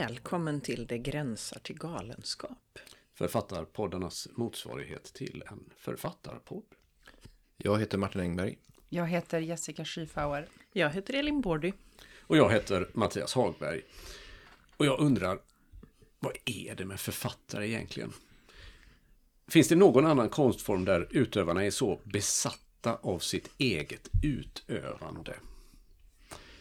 Välkommen till Det gränsar till galenskap. Författarpoddarnas motsvarighet till en författarpodd. Jag heter Martin Engberg. Jag heter Jessica Schiefauer. Jag heter Elin Bordy. Och jag heter Mattias Hagberg. Och jag undrar, vad är det med författare egentligen? Finns det någon annan konstform där utövarna är så besatta av sitt eget utövande?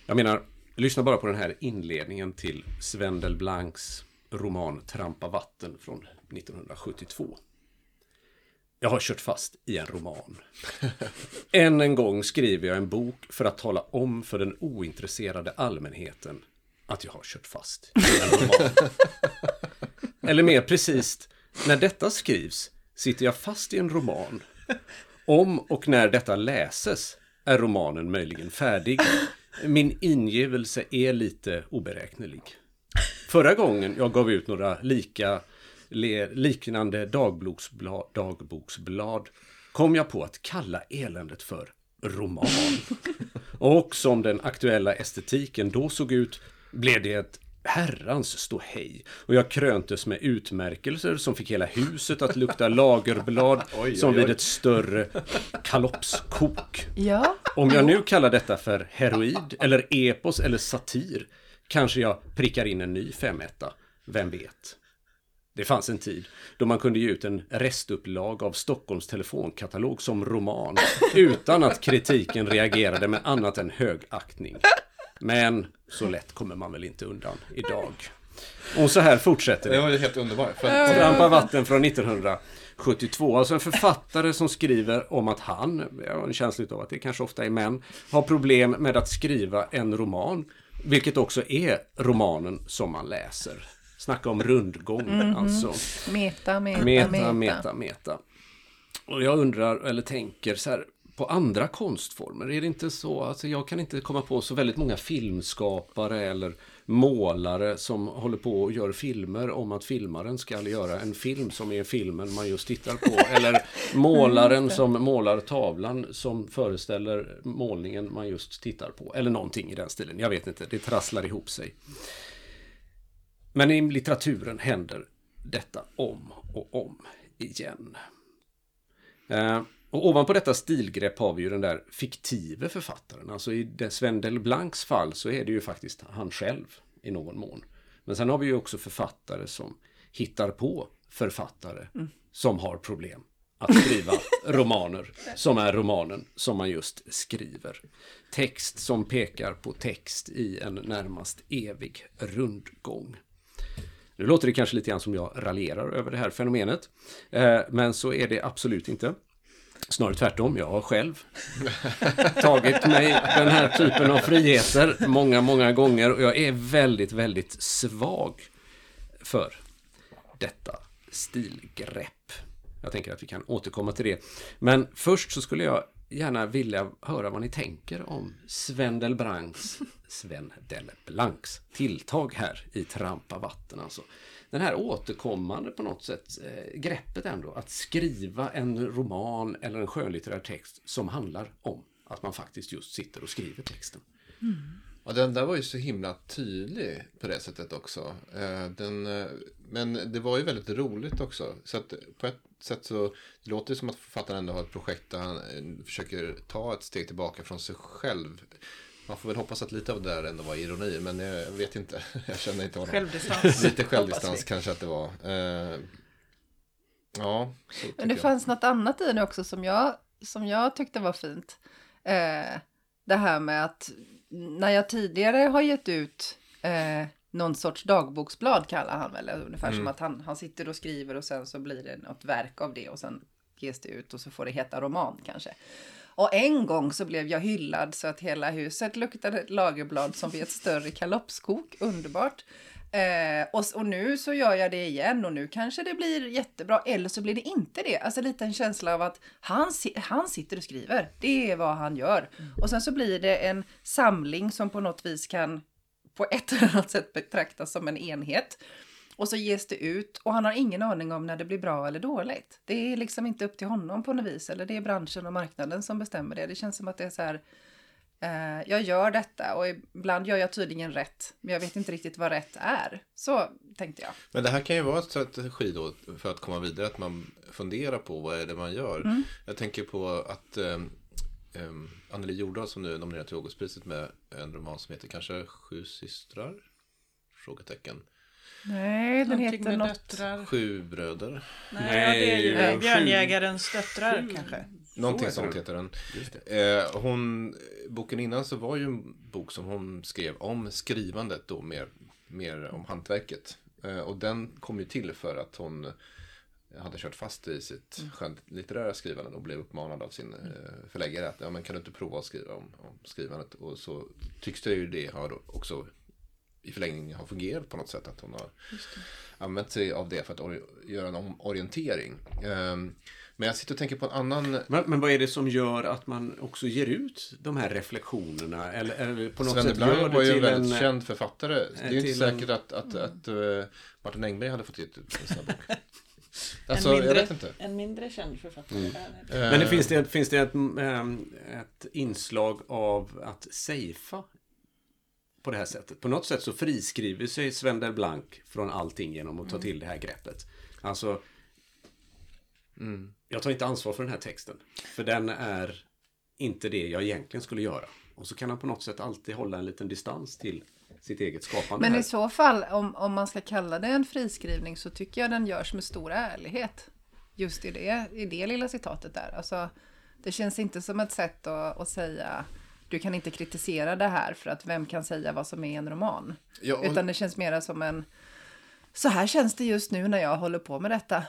Jag menar, lyssna bara på den här inledningen till Sven Delblancs roman Trampa vatten från 1972. Jag har kört fast i en roman. Än en gång skriver jag en bok för att tala om för den ointresserade allmänheten att jag har kört fast i en roman. Eller mer precis, när detta skrivs sitter jag fast i en roman. Om och när detta läses är romanen möjligen färdig. Min ingivelse är lite oberäknelig. Förra gången jag gav ut några lika, liknande dagboksblad, dagboksblad kom jag på att kalla eländet för roman. Och som den aktuella estetiken då såg ut blev det ett herrans ståhej. Och jag kröntes med utmärkelser som fick hela huset att lukta lagerblad oj, som oj, oj. vid ett större kalopskok. Ja. Om jag nu kallar detta för heroid eller epos eller satir kanske jag prickar in en ny femetta. Vem vet? Det fanns en tid då man kunde ge ut en restupplag av Stockholms telefonkatalog som roman utan att kritiken reagerade med annat än högaktning. Men så lätt kommer man väl inte undan idag. Och så här fortsätter det. Det var ju helt underbart. Trampa vatten från 1972. Alltså en författare som skriver om att han, jag har en känsla av att det kanske ofta är män, har problem med att skriva en roman. Vilket också är romanen som man läser. Snacka om rundgång mm -hmm. alltså. Meta, meta, meta, meta, meta, meta. Och jag undrar, eller tänker så här, på andra konstformer? Är det inte så? Alltså jag kan inte komma på så väldigt många filmskapare eller målare som håller på och gör filmer om att filmaren ska göra en film som är filmen man just tittar på. Eller målaren som målar tavlan som föreställer målningen man just tittar på. Eller någonting i den stilen. Jag vet inte, det trasslar ihop sig. Men i litteraturen händer detta om och om igen. Eh, och ovanpå detta stilgrepp har vi ju den där fiktive författaren. Alltså i Sven Delblancs fall så är det ju faktiskt han själv i någon mån. Men sen har vi ju också författare som hittar på författare mm. som har problem att skriva romaner som är romanen som man just skriver. Text som pekar på text i en närmast evig rundgång. Nu låter det kanske lite grann som jag raljerar över det här fenomenet. Eh, men så är det absolut inte. Snarare tvärtom, jag har själv tagit mig den här typen av friheter många, många gånger och jag är väldigt, väldigt svag för detta stilgrepp. Jag tänker att vi kan återkomma till det. Men först så skulle jag gärna vilja höra vad ni tänker om Sven Delblancs, Sven Delblancs tilltag här i Trampa vatten. Alltså den här återkommande på något sätt eh, greppet ändå att skriva en roman eller en skönlitterär text som handlar om att man faktiskt just sitter och skriver texten. Mm. Ja, den där var ju så himla tydlig på det sättet också. Eh, den, eh, men det var ju väldigt roligt också. Så att på ett sätt så det låter det som att författaren ändå har ett projekt där han eh, försöker ta ett steg tillbaka från sig själv. Man får väl hoppas att lite av det där ändå var ironi, men jag vet inte. Jag känner inte honom. Självdistans. lite självdistans kanske att det var. Uh, ja, Men det jag. fanns något annat i det också som jag, som jag tyckte var fint. Uh, det här med att när jag tidigare har gett ut uh, någon sorts dagboksblad kallar han väl, ungefär mm. som att han, han sitter och skriver och sen så blir det något verk av det och sen ges det ut och så får det heta roman kanske. Och en gång så blev jag hyllad så att hela huset luktade lagerblad som vid ett större kalopskok. Underbart. Eh, och, och, nu så gör jag det igen och nu kanske det blir jättebra eller så blir det inte det. Alltså lite en känsla av att han, han sitter och skriver. Det är vad han gör. Mm. Och sen så blir det en samling som på något vis kan på ett eller annat sätt betraktas som en enhet. Och så ges det ut och han har ingen aning om när det blir bra eller dåligt. Det är liksom inte upp till honom på något vis. Eller det är branschen och marknaden som bestämmer det. Det känns som att det är så här. Eh, jag gör detta och ibland gör jag tydligen rätt, men jag vet inte riktigt vad rätt är. Så tänkte jag. Men det här kan ju vara en strategi då för att komma vidare, att man funderar på vad är det man gör. Mm. Jag tänker på att um, um, Anneli Jordahl som nu är nominerad till Augustpriset med en roman som heter kanske Sju systrar? Frågetecken. Nej, den Någonting heter med något. döttrar. Sju bröder. Nej, ja, det är ju Nej, Björnjägarens döttrar kanske. Någonting sånt den. heter den. Eh, hon, boken innan så var ju en bok som hon skrev om skrivandet då, mer, mer om hantverket. Eh, och den kom ju till för att hon hade kört fast i sitt skönlitterära skrivande och blev uppmanad av sin eh, förläggare att ja, men kan du inte prova att skriva om, om skrivandet. Och så tycks det ju det ha då också i förlängningen ha fungerat på något sätt. Att hon har använt sig av det för att göra en om- orientering. Ehm, men jag sitter och tänker på en annan Men, men vad är det som gör att man också ger ut de här reflektionerna? Eller, eller på något Sven sätt Blanc gör var ju det en till väldigt en... känd författare. Det är ju inte till en- säkert att, att, att, eh, Martin Engberg hade fått ge ut en sån här bok. En Alltså, jag mindre- vet inte. En mindre känd författare. Eh, Men det finns det, finns det ett, ehm, ett inslag av att safea på det här sättet? På något sätt så friskriver sig Sven del Blanc från allting genom att ta till det här greppet. Alltså, Mm. jag tar inte ansvar för den här texten. För den är inte det jag egentligen skulle göra. Och så kan han på något sätt alltid hålla en liten distans till sitt eget skapande. Men här. i så fall, om, om man ska kalla det en friskrivning så tycker jag den görs med stor ärlighet. Just i det, i det lilla citatet där. Alltså, det känns inte som ett sätt att, att säga du kan inte kritisera det här för att vem kan säga vad som är en roman. Ja, och- Utan det känns mera som en så här känns det just nu när jag håller på med detta.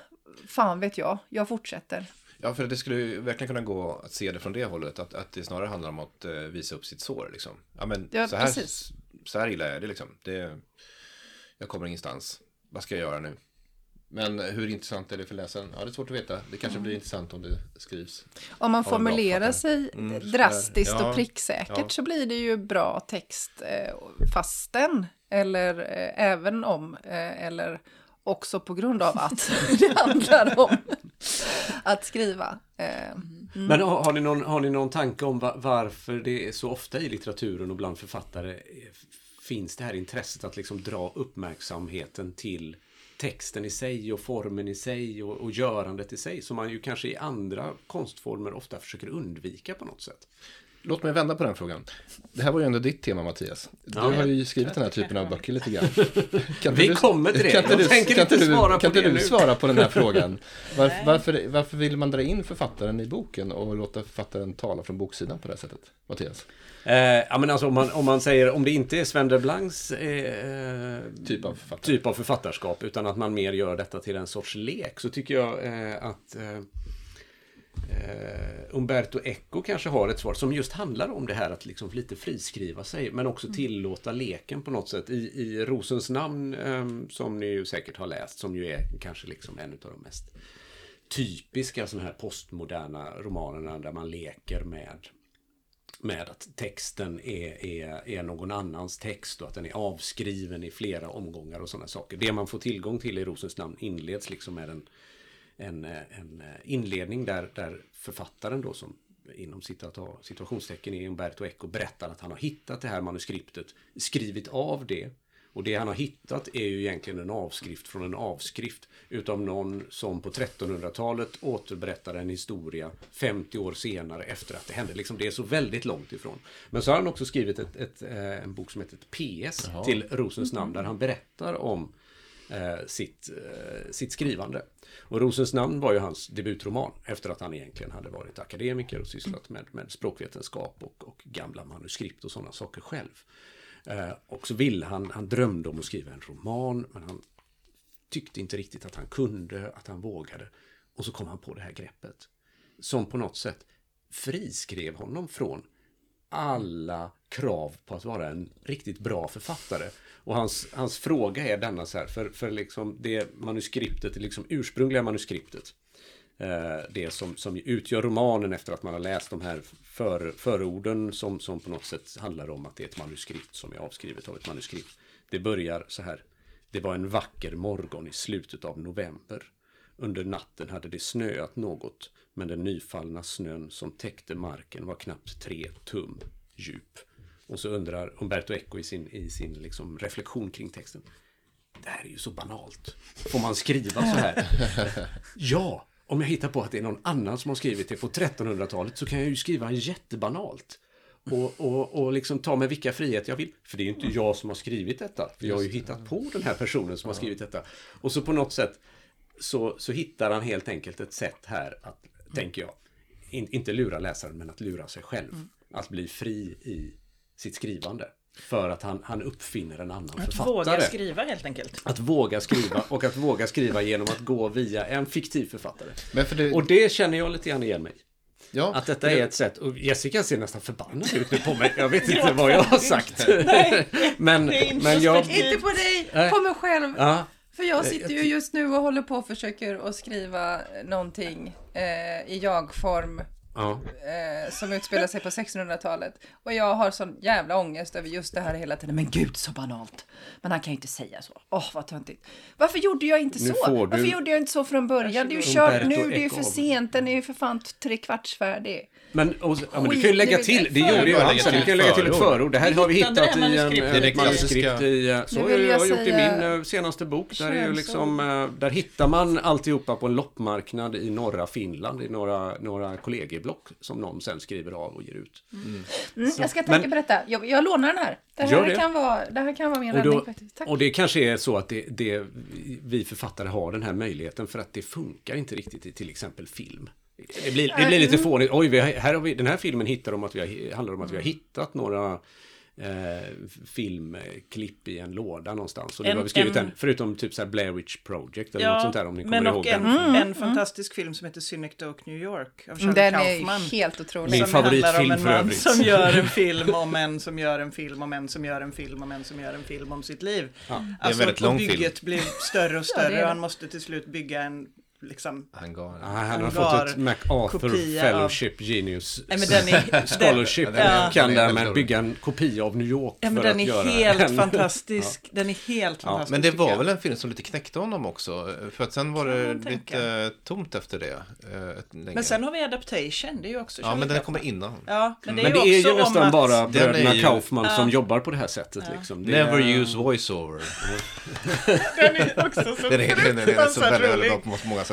Fan vet jag, jag fortsätter. Ja, för det skulle ju verkligen kunna gå att se det från det hållet. Att, att det snarare handlar om att eh, visa upp sitt sår. Liksom. Ja, men Ja, så, här, precis. så här illa är det liksom. Det, jag kommer ingenstans. Vad ska jag göra nu? Men hur intressant är det för läsaren? Ja, det är svårt att veta. Det kanske blir intressant om det skrivs. Om man formulerar sig Mm, drastiskt Ja, och pricksäkert ja. så blir det ju bra text eh, fastän eller eh, även om eh, eller också på grund av att det handlar om att skriva. Eh, Men har, ni någon, har ni någon tanke om va, varför det är så ofta i litteraturen och bland författare finns det här intresset att liksom dra uppmärksamheten till texten i sig och formen i sig och, och görandet i sig som man ju kanske i andra konstformer ofta försöker undvika på något sätt. Låt mig vända på den frågan. Det här var ju ändå ditt tema Mattias. Du Ja. har ju skrivit den här typen av böcker lite grann. Kan Vi du, kommer till det. Kan du, tänker kan inte du, svara på kan inte det du nu. svara på den här frågan? Varför, varför, varför vill man dra in författaren i boken och låta författaren tala från boksidan på det här sättet? Mattias? Eh, ja men alltså om man, om man säger om det inte är Sven der Blancs eh, Typ av typ av författarskap utan att man mer gör detta till en sorts lek så tycker jag eh, att eh, Umberto Eco kanske har ett svar som just handlar om det här att liksom lite friskriva sig men också tillåta leken på något sätt. I, i Rosens namn eh, som ni ju säkert har läst som ju är kanske liksom en av de mest typiska sådana här postmoderna romanerna där man leker med med att texten är, är, är någon annans text och att den är avskriven i flera omgångar och sådana saker. Det man får tillgång till i Rosens namn inleds liksom med en, en, eh, en inledning där, där författaren då som inom situationstecken är Umberto Eco berättar att han har hittat det här manuskriptet, skrivit av det och det han har hittat är ju egentligen en avskrift från en avskrift utav någon som på 1300-talet återberättar en historia 50 år senare efter att det hände. Liksom det är så väldigt långt ifrån. Men så har han också skrivit ett, ett, eh, en bok som heter PS Jaha. till Rosens namn där han berättar om eh, sitt, eh, sitt skrivande. Och Rosens namn var ju hans debutroman efter att han egentligen hade varit akademiker och sysslat med, med språkvetenskap och, och gamla manuskript och sådana saker själv. Eh, och så ville han, han drömde om att skriva en roman men han tyckte inte riktigt att han kunde, att han vågade. Och så kom han på det här greppet. Som på något sätt friskrev honom från alla krav på att vara en riktigt bra författare. Och hans, hans fråga är denna så här, för, för liksom det manuskriptet, det liksom ursprungliga manuskriptet. Eh, det som, som utgör romanen efter att man har läst de här för, förorden som, som på något sätt handlar om att det är ett manuskript som är avskrivet av ett manuskript. Det börjar så här. Det var en vacker morgon i slutet av november. Under natten hade det snöat något, men den nyfallna snön som täckte marken var knappt tre tum djup. Och så undrar Umberto Eco i sin, i sin liksom reflektion kring texten. Det här är ju så banalt. Får man skriva så här? ja, om jag hittar på att det är någon annan som har skrivit det på 1300-talet så kan jag ju skriva jättebanalt. Och, och, och liksom ta med vilka friheter jag vill. För det är ju inte jag som har skrivit detta. För jag har ju hittat på den här personen som har skrivit detta. Och så på något sätt så, så hittar han helt enkelt ett sätt här att, tänker jag, in, inte lura läsaren men att lura sig själv. Att bli fri i sitt skrivande. För att han, han uppfinner en annan Att författare. våga skriva helt enkelt. Att våga skriva och att våga skriva genom att gå via en fiktiv författare. Men för det, Och det känner jag lite grann igen mig ja, Att detta är ett sätt, och Jessica ser nästan förbannad ut nu på mig. Jag vet inte vad jag har sagt. men, det är men jag... Inte på dig, Nej. på mig själv. Ja, För jag sitter ju just nu och håller på och försöker att skriva någonting eh, i jag-form ja. eh, som utspelar sig på 1600-talet. Och jag har sån jävla ångest över just det här hela tiden. Men gud så banalt. Men han kan ju inte säga så. Åh vad töntigt. Varför gjorde jag inte så? du- Varför gjorde jag inte så från början? Det är ju kört nu, det är ju för sent. Den är ju för fan tre kvarts färdig. Men, och, ja, men du kan ju lägga till, det gjorde ju han sen. Du kan lägga till ett förord. Det här har vi hittat i en, ett det manuskript i... eh, Så har jag jag gjort i min eh, senaste bok. Där, är ju liksom, eh, där hittar man alltihopa på en loppmarknad i norra Finland. I några, några kollegieblock som någon sen skriver av och ger ut. Mm, jag ska tänka på detta. Jag, jag lånar den här. Det här, det. Kan, vara, det här kan vara min Och, räddning då, faktiskt. Tack. och det kanske är så att det, det, vi författare har den här möjligheten för att det funkar inte riktigt i till exempel film. Det blir, det blir lite fånigt. Oj, vi har, här har vi, den här filmen hittar om att vi har, handlar om att vi har hittat några eh, filmklipp i en låda någonstans. Och nu En- har vi skrivit en- en, förutom typ så här Blair Witch Project eller något sånt där om ni kommer men ihåg och den. en, en fantastisk film som heter Synecdoche New York av Charlie Den Kaufman. är helt otrolig. Min som handlar om favoritfilm en för man övrigt. som gör en film om en som gör en film om en som gör en film om en som gör en film om sitt liv. Alltså, väldigt och lång film. bygget blir större och större det är det. och han måste till slut bygga en liksom hangar. Ah, han har fått ett MacArthur Fellowship Genius Nej, men den är, Scholarship. den är- kan därmed bygga en kopia av New York Ja, men för den att är göra helt en- fantastisk. Den är helt Ja, fantastisk. Men det var väl en film som lite knäckte honom också. För att sen var det lite tänka. tomt efter det. länge. Men sen har vi Adaptation, det är ju också Ja, men den kommer innan. Ja, men det är Men det ju är ju nästan att... bara Den bröderna ju- Kaufman som Ja. jobbar på det här sättet. Liksom. Det Never är- use voiceover. Den är också så fruktansvärt rolig.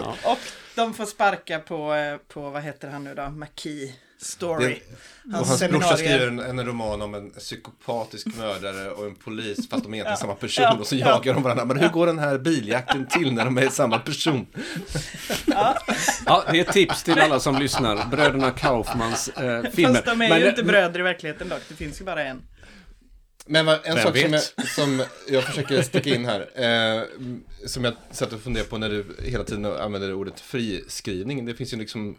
Sätt. Och de får sparka på, eh, på vad heter han nu då, McKee Story. Och Hans hans brorsa skriver en, en roman om en psykopatisk mördare och en polis fast de är egentligen Ja. samma person Ja. och så Ja. jagar de varandra. Men hur går den här biljakten till när de är samma person? Ja, det är ett tips till alla som lyssnar. Bröderna Kaufmans eh, filmer. Fast de är Men- ju inte bröder i verkligheten dock, det finns ju bara en. Men vad- en Vem sak som jag, som jag försöker sticka in här, eh, som jag satt och funderade på när du hela tiden använder ordet friskrivning. Det finns ju liksom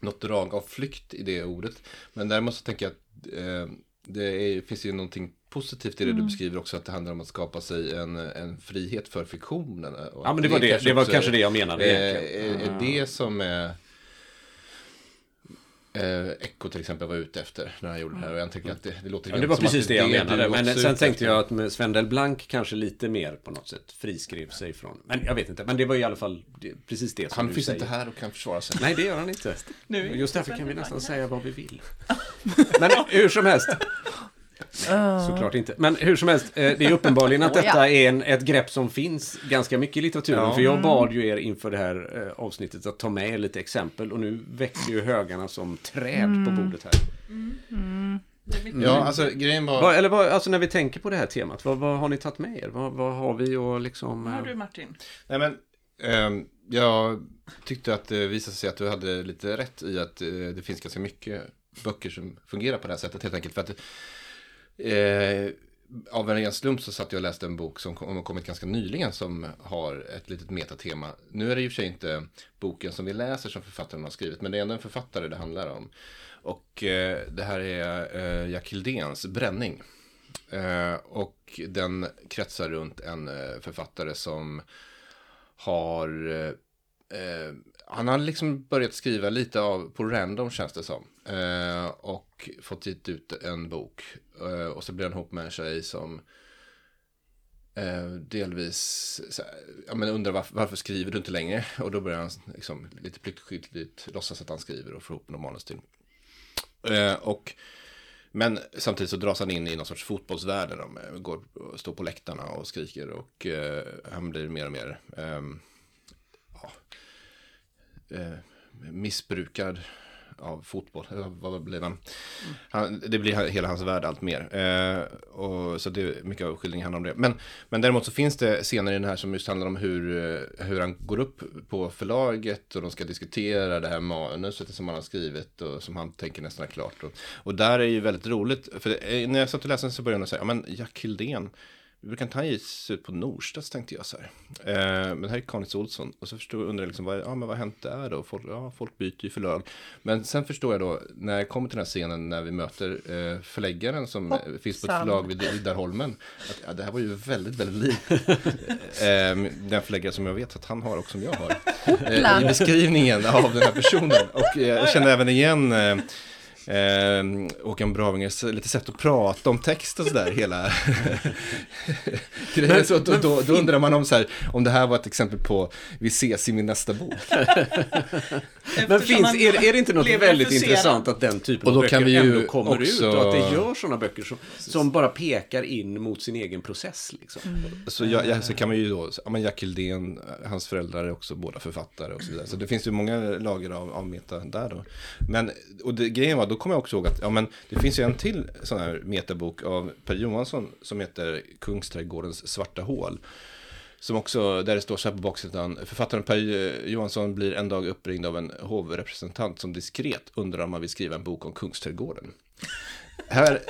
något drag av flykt i det ordet. Men däremot så tänker jag att eh, det är, finns ju någonting positivt i det du beskriver också, att det handlar om att skapa sig en, en frihet för fiktionen. Ja, men det var, det, kanske det var kanske det jag menade Eh, egentligen. är, är det som är eh, Echo till exempel var ute efter när han gjorde det här. Och jag tänker att det, det låter Ja, det var precis det jag menade. Men sen tänkte jag att Sven Delblanc kanske lite mer på något sätt friskrev sig från. Men jag vet inte. Men det var i alla fall precis det som Han du finns säger. inte här och kan försvara sig. Nej, det gör han inte. Nu Just därför kan vi nästan säga vad vi vill. Men hur som helst. Såklart inte. Men hur som helst, eh, det är uppenbarligen att detta är en, ett grepp som finns ganska mycket i litteraturen. Ja. För jag bad ju er inför det här eh, avsnittet att ta med lite exempel och nu växer ju högarna som träd på bordet här. Ja, alltså grejen var... Vad, eller vad, alltså när vi tänker på det här temat, vad, vad har ni tagit med er? Vad, vad har vi och liksom... Vad har eh, du Martin? Nej men, ehm, jag tyckte att det visade sig att du hade lite rätt i att eh, det finns ganska mycket böcker som fungerar på det här sättet helt enkelt. För att eh, av en ren slump så satt jag och läste en bok som kom, har kommit ganska nyligen som har ett litet metatema. Nu är det i och för sig inte boken som vi läser som författaren har skrivit, men det är ändå en författare det handlar om. Och eh, det här är eh, Jack Hildéns Bränning. Eh, och den kretsar runt en eh, författare som har eh, eh han har liksom börjat skriva lite av på random känns det som. Eh, och fått hit ut en bok. Eh, och så blir han ihop med en tjej som eh, delvis så här, ja, men undrar varför, varför skriver du inte längre? Och då börjar han liksom, lite pliktskyldigt låtsas att han skriver och får ihop någon manus till. Eh, och Men samtidigt så dras han in i någon sorts fotbollsvärld där de går och står på läktarna och skriker och eh, han blir mer och mer ehm, ja, eh, missbrukad av fotboll. Eh, vad blev han? han? Det blir hela hans värld allt mer. Eh, och, så det är mycket av skildringen handlar om det. Men, men däremot så finns det scener i den här som just handlar om hur, eh, hur han går upp på förlaget och de ska diskutera det här manuset som han har skrivit och som han tänker nästan är klart. Och, och där är ju väldigt roligt, för när jag satt och läste den så började jag säga, ja men Jack Hildén, brukar inte han ge sig ut på Norstedts tänkte jag så här. Eh, men här är Kanis Olsson. Och så förstod, undrar jag liksom, vad, ja, men vad har hänt där då? Folk, ja, folk byter ju förlag. Men sen förstår jag då, när jag kommer till den här scenen när vi möter eh, förläggaren som eh, finns på ett förlag vid Riddarholmen. Att, ja, det här var ju väldigt, väldigt likt eh, den förläggare som jag vet att han har och som jag har. Eh, I beskrivningen av den här personen. Och eh, jag känner även igen eh, Håkan Bravingers lite sätt att prata om text och sådär hela grejen. Så då, då, då undrar man om, så här, om det här var ett exempel på vi ses i min nästa bok. Men finns, är, är det inte något väldigt intressant att den typen av böcker ändå kommer också... ut och att det gör sådana böcker som, som bara pekar in mot sin egen process? Liksom. Mm. Så, jag, jag, så kan man ju då, ja, men Jack Hildén, hans föräldrar är också båda författare och så vidare. Så det finns ju många lager av, av meta där då. Men, och det, grejen var, då då kommer jag också ihåg att ja, men det finns ju en till sån här metabok av Per Johansson som heter Kungsträdgårdens svarta hål. Som också, där det står så här på baksidan, författaren Per Johansson blir en dag uppringd av en hovrepresentant som diskret undrar om man vill skriva en bok om Kungsträdgården. Här,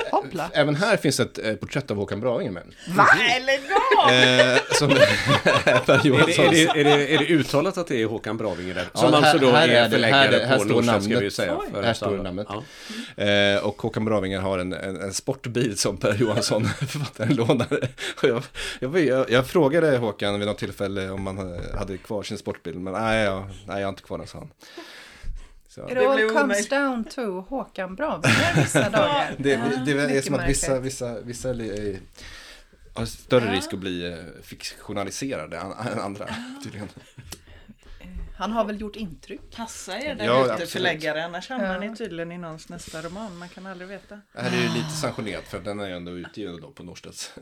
även här finns ett eh, porträtt av Håkan Bravinge med. Va? Lägg av! Eh, som Per Johanssons. Är det, är, det, är, det, är det uttalat att det är Håkan Bravinge där? Som ja, alltså då här, är förläggare här, här, på Norstad ska vi säga. För här står namnet. Ja. Eh, och Håkan Bravinge har en, en, en, sportbil som Per Johansson, författaren, lånade. Jag, jag, jag, jag, frågade Håkan vid något tillfälle om han hade kvar sin sportbil, men nej, jag, nej jag har inte kvar den, sa han. Så. It all comes down to Håkan Bravinger vissa dagar. det, det, det är som att vissa, vissa, vissa är, har större ja. risk att bli eh, fiktionaliserade än andra tydligen. Han har väl gjort intryck. Passa er där ja, ute förläggare, annars hamnar ja. ni tydligen i någons nästa roman. Man kan aldrig veta. Det här är ju lite sanktionerat för den är ju ändå utgiven då på Norstedts.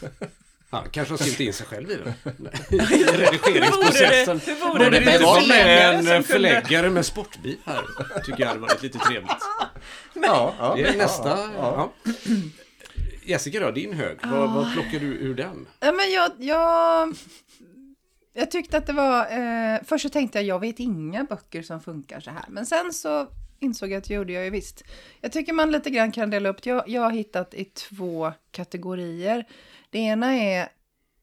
Han kanske har skrivit in sig själv i den. I redigeringsprocessen. Hur vore det, det, det vara med en förläggare med sportbil här? Tycker jag hade varit lite trevligt. Men, ja, ja, det är nästa. Ja, ja. Jessica då, din hög. Vad, vad plockar du ur den? Ja, men jag, jag, jag tyckte att det var... Eh, först så tänkte jag, jag vet inga böcker som funkar så här. Men sen så insåg jag att det gjorde jag ju visst. Jag tycker man lite grann kan dela upp jag, jag har hittat i två kategorier. Det ena är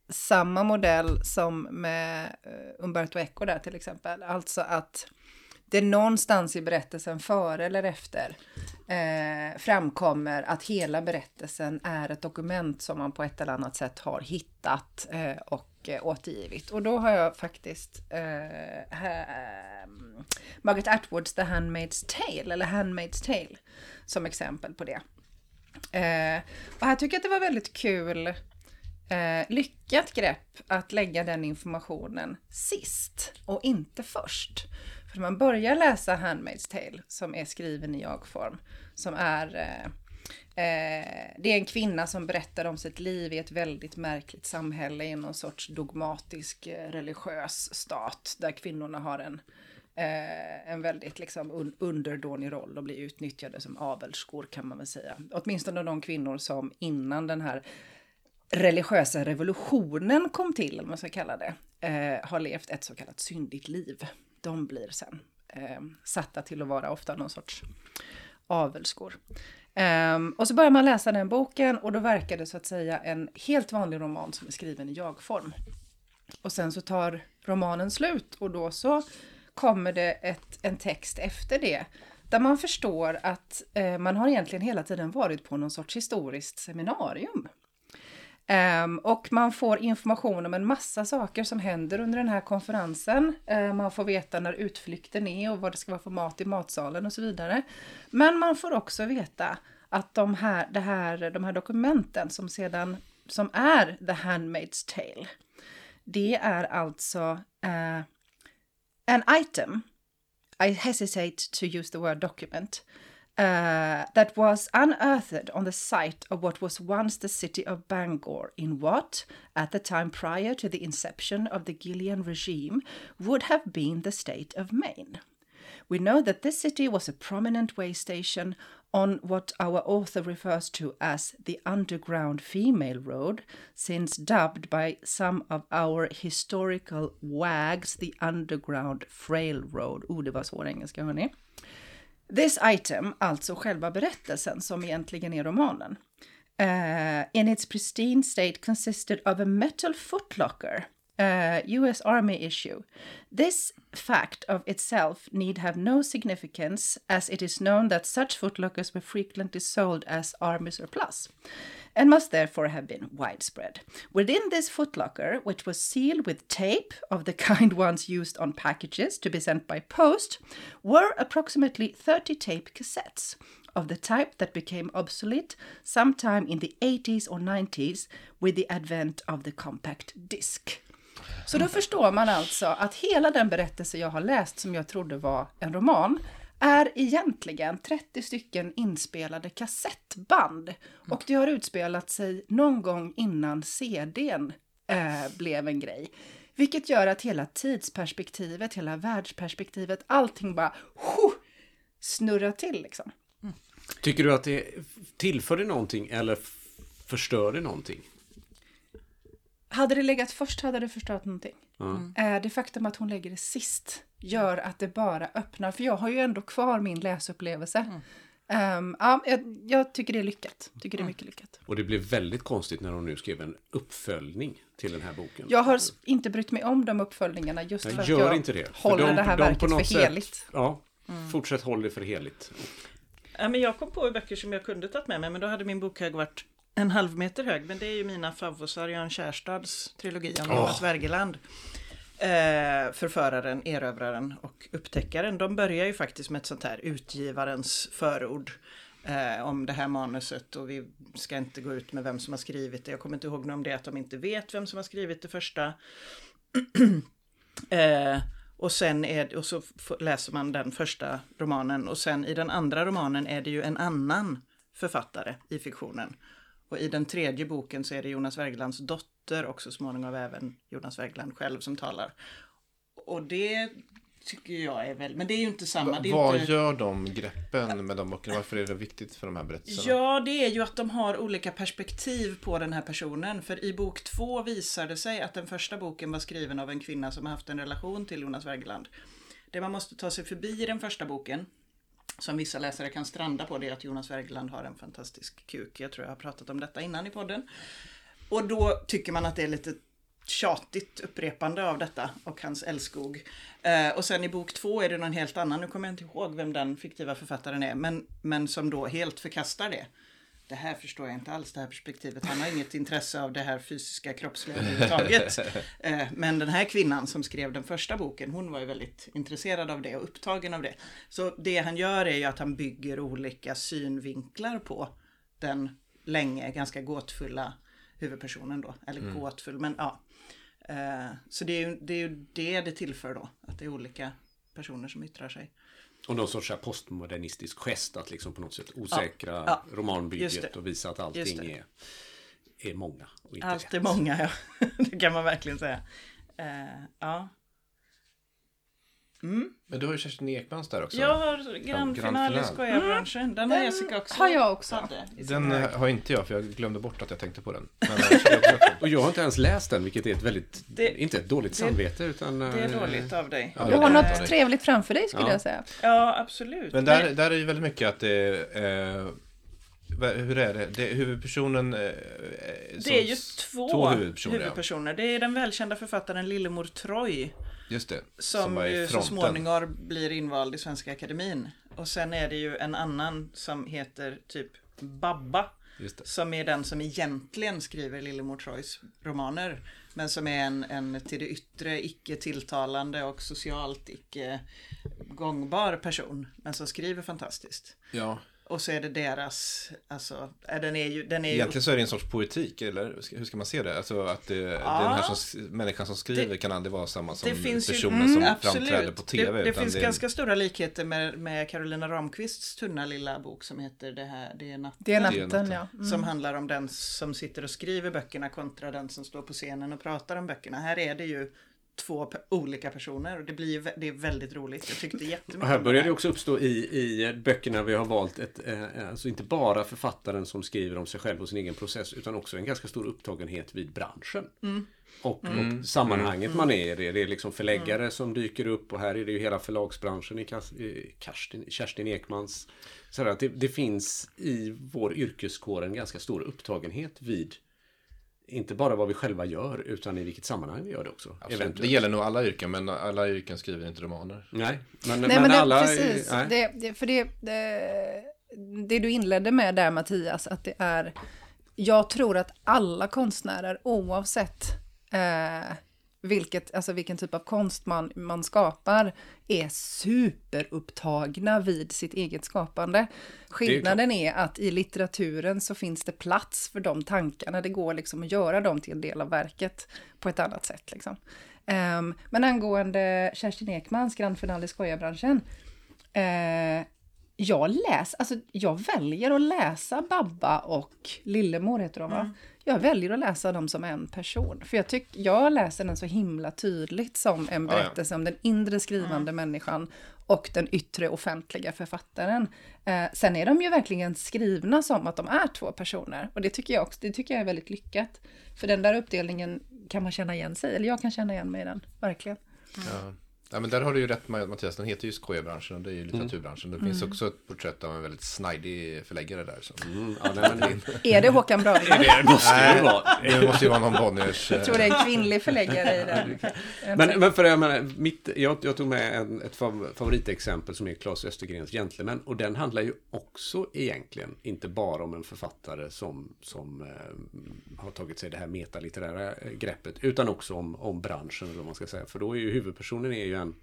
samma modell som med eh, Umberto Eco där till exempel. Alltså att det någonstans i berättelsen före eller efter eh, framkommer att hela berättelsen är ett dokument som man på ett eller annat sätt har hittat eh, och eh, återgivit. Och då har jag faktiskt eh, eh Margaret Atwoods The Handmaid's Tale, eller Handmaid's Tale, som exempel på det. Eh, och här tycker jag att det var väldigt kul eh, lyckat grepp att lägga den informationen sist och inte först. För när man börjar läsa Handmaid's Tale, som är skriven i jag-form, som är eh, eh, det är en kvinna som berättar om sitt liv i ett väldigt märkligt samhälle i någon sorts dogmatisk eh, religiös stat där kvinnorna har en, eh, en väldigt liksom un underdånig roll och blir utnyttjade som avelskor kan man väl säga. Åtminstone de kvinnor som innan den här religiösa revolutionen kom till, om man ska kalla det, eh, har levt ett så kallat syndigt liv. De blir sen eh, satta till att vara ofta någon sorts avelskor. Eh, och så börjar man läsa den boken och då verkar det så att säga en helt vanlig roman som är skriven i jag-form. Och sen så tar romanen slut och då så kommer det ett, en text efter det där man förstår att eh, man har egentligen hela tiden varit på någon sorts historiskt seminarium. Um, och man får information om en massa saker som händer under den här konferensen. Uh, man får veta när utflykten är och vad det ska vara för mat i matsalen och så vidare. Men man får också veta att de här, det här, de här dokumenten som sedan som är The Handmaid's Tale. Det är alltså eh, uh, an item. I hesitate to use the word document. Uh, that was unearthed on the site of what was once the city of Bangor, in what, at the time prior to the inception of the Gillian regime, would have been the state of Maine. We know that this city was a prominent way station on what our author refers to as the Underground Female Road, since dubbed by some of our historical wags the Underground Frail Road. Oh, det var svår engelska, hörni. This item, alltså själva berättelsen som egentligen är romanen, uh, in its pristine state consisted of a metal footlocker eh, uh, US Army issue. This fact of itself need have no significance, as it is known that such footlockers were frequently sold as army surplus, and must therefore have been widespread. Within this footlocker, which was sealed with tape of the kind ones used on packages to be sent by post, were approximately 30 tape cassettes of the type that became obsolete sometime in the 80s or 90s with the advent of the compact disc. Så då förstår man alltså att hela den berättelse jag har läst som jag trodde var en roman är egentligen 30 stycken inspelade kassettband. Och det har utspelat sig någon gång innan CDn eh, blev en grej. Vilket gör att hela tidsperspektivet, hela världsperspektivet, allting bara huh, snurrar till liksom. Tycker du att det tillför det någonting eller förstör det någonting? Hade det legat först hade det förstört någonting. Mm. Det faktum att hon lägger det sist gör att det bara öppnar, för jag har ju ändå kvar min läsupplevelse. Mm. Um, ja, jag, jag, tycker det är lyckat. Tycker det är mycket lyckat. Och det blev väldigt konstigt när hon nu skrev en uppföljning till den här boken. Jag har inte brytt mig om de uppföljningarna just jag för att jag inte det. håller de, det här de verket för sätt, heligt. Ja, mm. fortsätt håll det för heligt. Ja, men jag kom på böcker som jag kunde tagit med mig, men då hade min bokhög varit en halv meter hög. Men det är ju mina favvosar, Jan Kärstads trilogi om Jonas oh. Wergeland. Eh, förföraren, erövraren och upptäckaren. De börjar ju faktiskt med ett sånt här utgivarens förord. Eh, om det här manuset och vi ska inte gå ut med vem som har skrivit det. Jag kommer inte ihåg om det att de inte vet vem som har skrivit det första. eh, och sen är, och så läser man den första romanen och sen i den andra romanen är det ju en annan författare i fiktionen. Och i den tredje boken så är det Jonas Wergelands dotter och så småningom även Jonas Wergeland själv som talar. Och det tycker jag är väl, men det är ju inte samma. Va, vad inte... gör de greppen med de böckerna? Varför är det viktigt för de här berättelserna? Ja, det är ju att de har olika perspektiv på den här personen. För i bok två visar det sig att den första boken var skriven av en kvinna som har haft en relation till Jonas Wergeland. Det man måste ta sig förbi i den första boken, som vissa läsare kan stranda på, det är att Jonas Wergeland har en fantastisk kuk. Jag tror jag har pratat om detta innan i podden. Och då tycker man att det är lite tjatigt upprepande av detta och hans älskog. Eh, och sen i bok två är det någon helt annan, nu kommer jag inte ihåg vem den fiktiva författaren är, men, men som då helt förkastar det. Det här förstår jag inte alls, det här perspektivet. Han har inget intresse av det här fysiska kroppsliga överhuvudtaget. eh, men den här kvinnan som skrev den första boken, hon var ju väldigt intresserad av det och upptagen av det. Så det han gör är ju att han bygger olika synvinklar på den länge ganska gåtfulla huvudpersonen då. Eller mm. gåtfull, men ja. Eh, så det är, ju, det är ju det det tillför då, att det är olika personer som yttrar sig. Och någon sorts postmodernistisk gest att liksom på något sätt osäkra ja, ja, romanbygget och visa att allting är, är många. Och inte Allt är många, ja. det kan man verkligen säga. Uh, ja. Mm. Men du har ju Kerstin Ekmans där också. Jag har grand final i skojarbranschen. Den, den har Jessica också. har jag också. Den har inte jag för jag glömde bort att jag tänkte på den. och jag har inte ens läst den vilket är ett väldigt, det, inte ett dåligt det, samvete utan... Det är eh, dåligt av dig. Ja, du har något trevligt framför dig skulle ja. jag säga. Ja, absolut. Men där, där är ju väldigt mycket att det eh, hur är det? det huvudpersonen... Eh, det är ju två, två huvudpersoner. huvudpersoner. Ja. Det är den välkända författaren Lillemor Troy Just det. Som, som ju så småningom blir invald i Svenska Akademin. Och sen är det ju en annan som heter typ Babba. Som är den som egentligen skriver Lillemor Troys romaner. Men som är en, en till det yttre icke tilltalande och socialt icke gångbar person. Men som skriver fantastiskt. Ja. Och så är det deras, alltså, den är ju, den är ju Egentligen så är det en sorts poetik, eller hur ska man se det? Alltså att det, den här som, människan som skriver Det- kan aldrig vara samma som finns ju- personen mm, som absolut. framträder på tv. Det, det finns det är- ganska stora likheter med, med Carolina Ramqvists tunna lilla bok som heter Det här, det är natten. Det är Det är natten, natten. ja. Mm. Som handlar om den som sitter och skriver böckerna kontra den som står på scenen och pratar om böckerna. Här är det ju två olika personer och det blir det är väldigt roligt. Jag tyckte jättemycket Och här börjar det också uppstå i, i böckerna vi har valt ett, eh, alltså inte bara författaren som skriver om sig själv och sin egen process utan också en ganska stor upptagenhet vid branschen. Och, och sammanhanget man är i. Det är liksom förläggare som dyker upp och här är det ju hela förlagsbranschen i, Kerstin, Kerstin Ekmans. Så att det, det finns i vår yrkeskår en ganska stor upptagenhet vid inte bara vad vi själva gör utan i vilket sammanhang vi gör det också. Det gäller nog alla yrken, men alla yrken skriver inte romaner. Nej, men, Nej, men, men det, alla... precis. nej. Det, det, för det, det, det du inledde med där Mattias, att det är... Jag tror att alla konstnärer, oavsett eh, vilket, alltså vilken typ av konst man, man skapar, är superupptagna vid sitt eget skapande. Skillnaden är, att i litteraturen så finns det plats för de tankarna. Det går liksom att göra dem till en del av verket på ett annat sätt. Liksom. Ehm, men angående Kerstin Ekmans Grand Finale i skojarbranschen. Eh, jag läser, alltså jag väljer att läsa Babba och Lillemor heter de va? Jag väljer att läsa dem som en person. För jag tycker, jag läser den så himla tydligt som en Ja, ja. berättelse om den inre skrivande människan och den yttre offentliga författaren. Eh, sen är de ju verkligen skrivna som att de är två personer. Och det tycker jag också, det tycker jag är väldigt lyckat. För den där uppdelningen kan man känna igen sig eller jag kan känna igen mig i den, verkligen. Ja. Ja, men där har du ju rätt Mattias, den heter ju skojarbranschen och det är ju litteraturbranschen. Det finns också ett porträtt av en väldigt snajdig förläggare där. Så. Mm, ja, nej, men, Är det Håkan Braving? det måste ju vara. Det måste ju vara någon Bonniers... Jag tror det är en kvinnlig förläggare i den. Men, men för jag, menar, mitt, jag, jag tog med en, ett fav- favoritexempel som är Claes Östergrens Gentlemen. Och den handlar ju också egentligen inte bara om en författare som, som eh, har tagit sig det här metalitterära eh, greppet. Utan också om, om branschen, eller vad man ska säga. För då är ju huvudpersonen är ju en,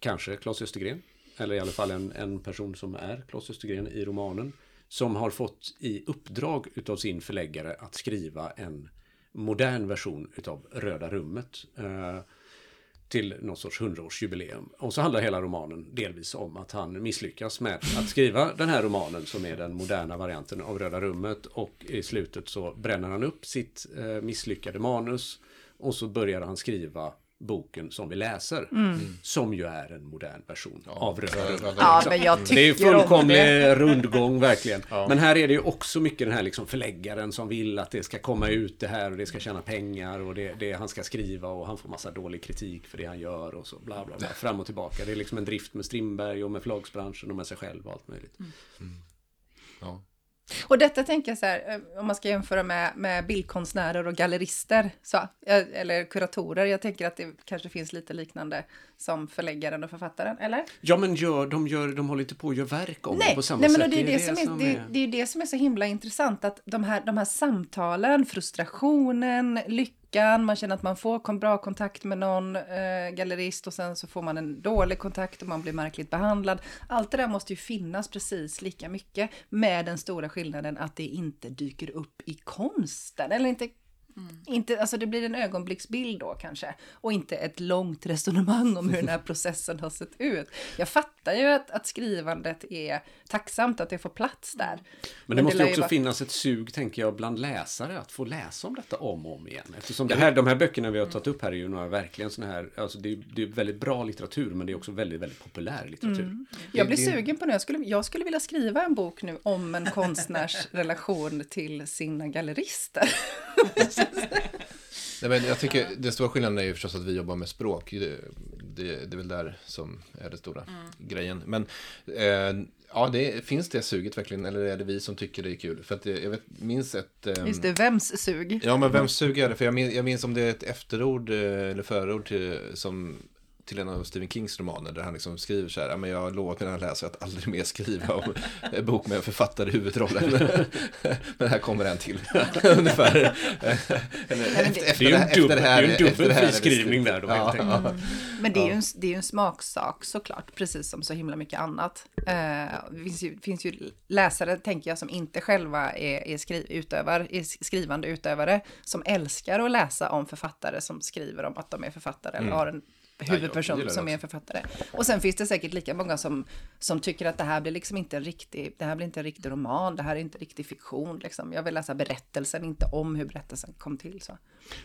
kanske Claes Östergren. Eller i alla fall en, en person som är Claes Östergren i romanen. Som har fått i uppdrag utav sin förläggare att skriva en modern version utav Röda rummet. Eh, till någon sorts hundraårsjubileum. Och så handlar hela romanen delvis om att han misslyckas med att skriva den här romanen som är den moderna varianten av Röda rummet. Och i slutet så bränner han upp sitt eh, misslyckade manus. Och så börjar han skriva boken som vi läser. Som ju är en modern version av Röda rummet. Ja, Det är ju fullkomlig det. rundgång verkligen. Men här är det ju också mycket den här liksom förläggaren som vill att det ska komma ut det här och det ska tjäna pengar och det, det han ska skriva och han får massa dålig kritik för det han gör och så bla bla bla. Fram och tillbaka. Det är liksom en drift med Strindberg och med förlagsbranschen och med sig själv och allt möjligt. Ja. Och detta tänker jag så här, eh, om man ska jämföra med, med bildkonstnärer och gallerister, så, eh, eller kuratorer. Jag tänker att det kanske finns lite liknande som förläggaren och författaren, eller? Ja men gör, de, gör, de håller inte på att göra verk om det Nej, på samma nej men sätt. och det, är det, som är, det, det är ju det som är så himla intressant, att de här, de här samtalen, frustrationen, lyckan, man känner att man får bra kontakt med någon eh, gallerist och sen så får man en dålig kontakt och man blir märkligt behandlad. Allt det där måste ju finnas precis lika mycket med den stora skillnaden att det inte dyker upp i konsten, eller inte Inte, alltså det blir en ögonblicksbild då kanske. Och inte ett långt resonemang om hur den här processen har sett ut. Jag fattar ju att, att skrivandet är tacksamt att det får plats där. Men det måste ju ju också vara- finnas ett sug, tänker jag, bland läsare att få läsa om detta om och om igen. Eftersom det här, de här böckerna vi har tagit upp här är ju några verkligen sådana här, alltså det är, det är väldigt bra litteratur men det är också väldigt, väldigt populär litteratur. Jag blir sugen på det. Jag skulle, jag skulle vilja skriva en bok nu om en konstnärs relation till sina gallerister. Nej, men jag tycker den stora skillnaden är ju förstås att vi jobbar med språk. Det, det, det är väl där som är det stora grejen. Men eh, ja, det, finns det suget verkligen? Eller är det vi som tycker det är kul? För att det, jag vet, minns ett... ehm, Just det, vems sug? Ja, men vem suger det? För jag minns, jag minns om det är ett efterord eh, eller förord till, som till en av Stephen Kings romaner där han liksom skriver så här, "Ja, men jag har lovat mina läsare att aldrig mer skriva om en bok med en författare i huvudrollen. men här kommer en till, ungefär. Efter, Det är ju en efter dubbel, det är ju en dubbel här är det friskrivning där då Ja, ja. Men det är, ju en, det är ju en smaksak såklart, precis som så himla mycket annat. Eh, det finns ju, finns ju läsare, tänker jag, som inte själva är, är, skriv, utövar, är skrivande utövare, som älskar att läsa om författare som skriver om att de är författare eller har en huvudperson det som är författare. Och sen finns det säkert lika många som, som tycker att det här blir liksom inte en riktig, det här blir inte en riktig roman, det här är inte riktig fiktion liksom. Jag vill läsa berättelsen, inte om hur berättelsen kom till så.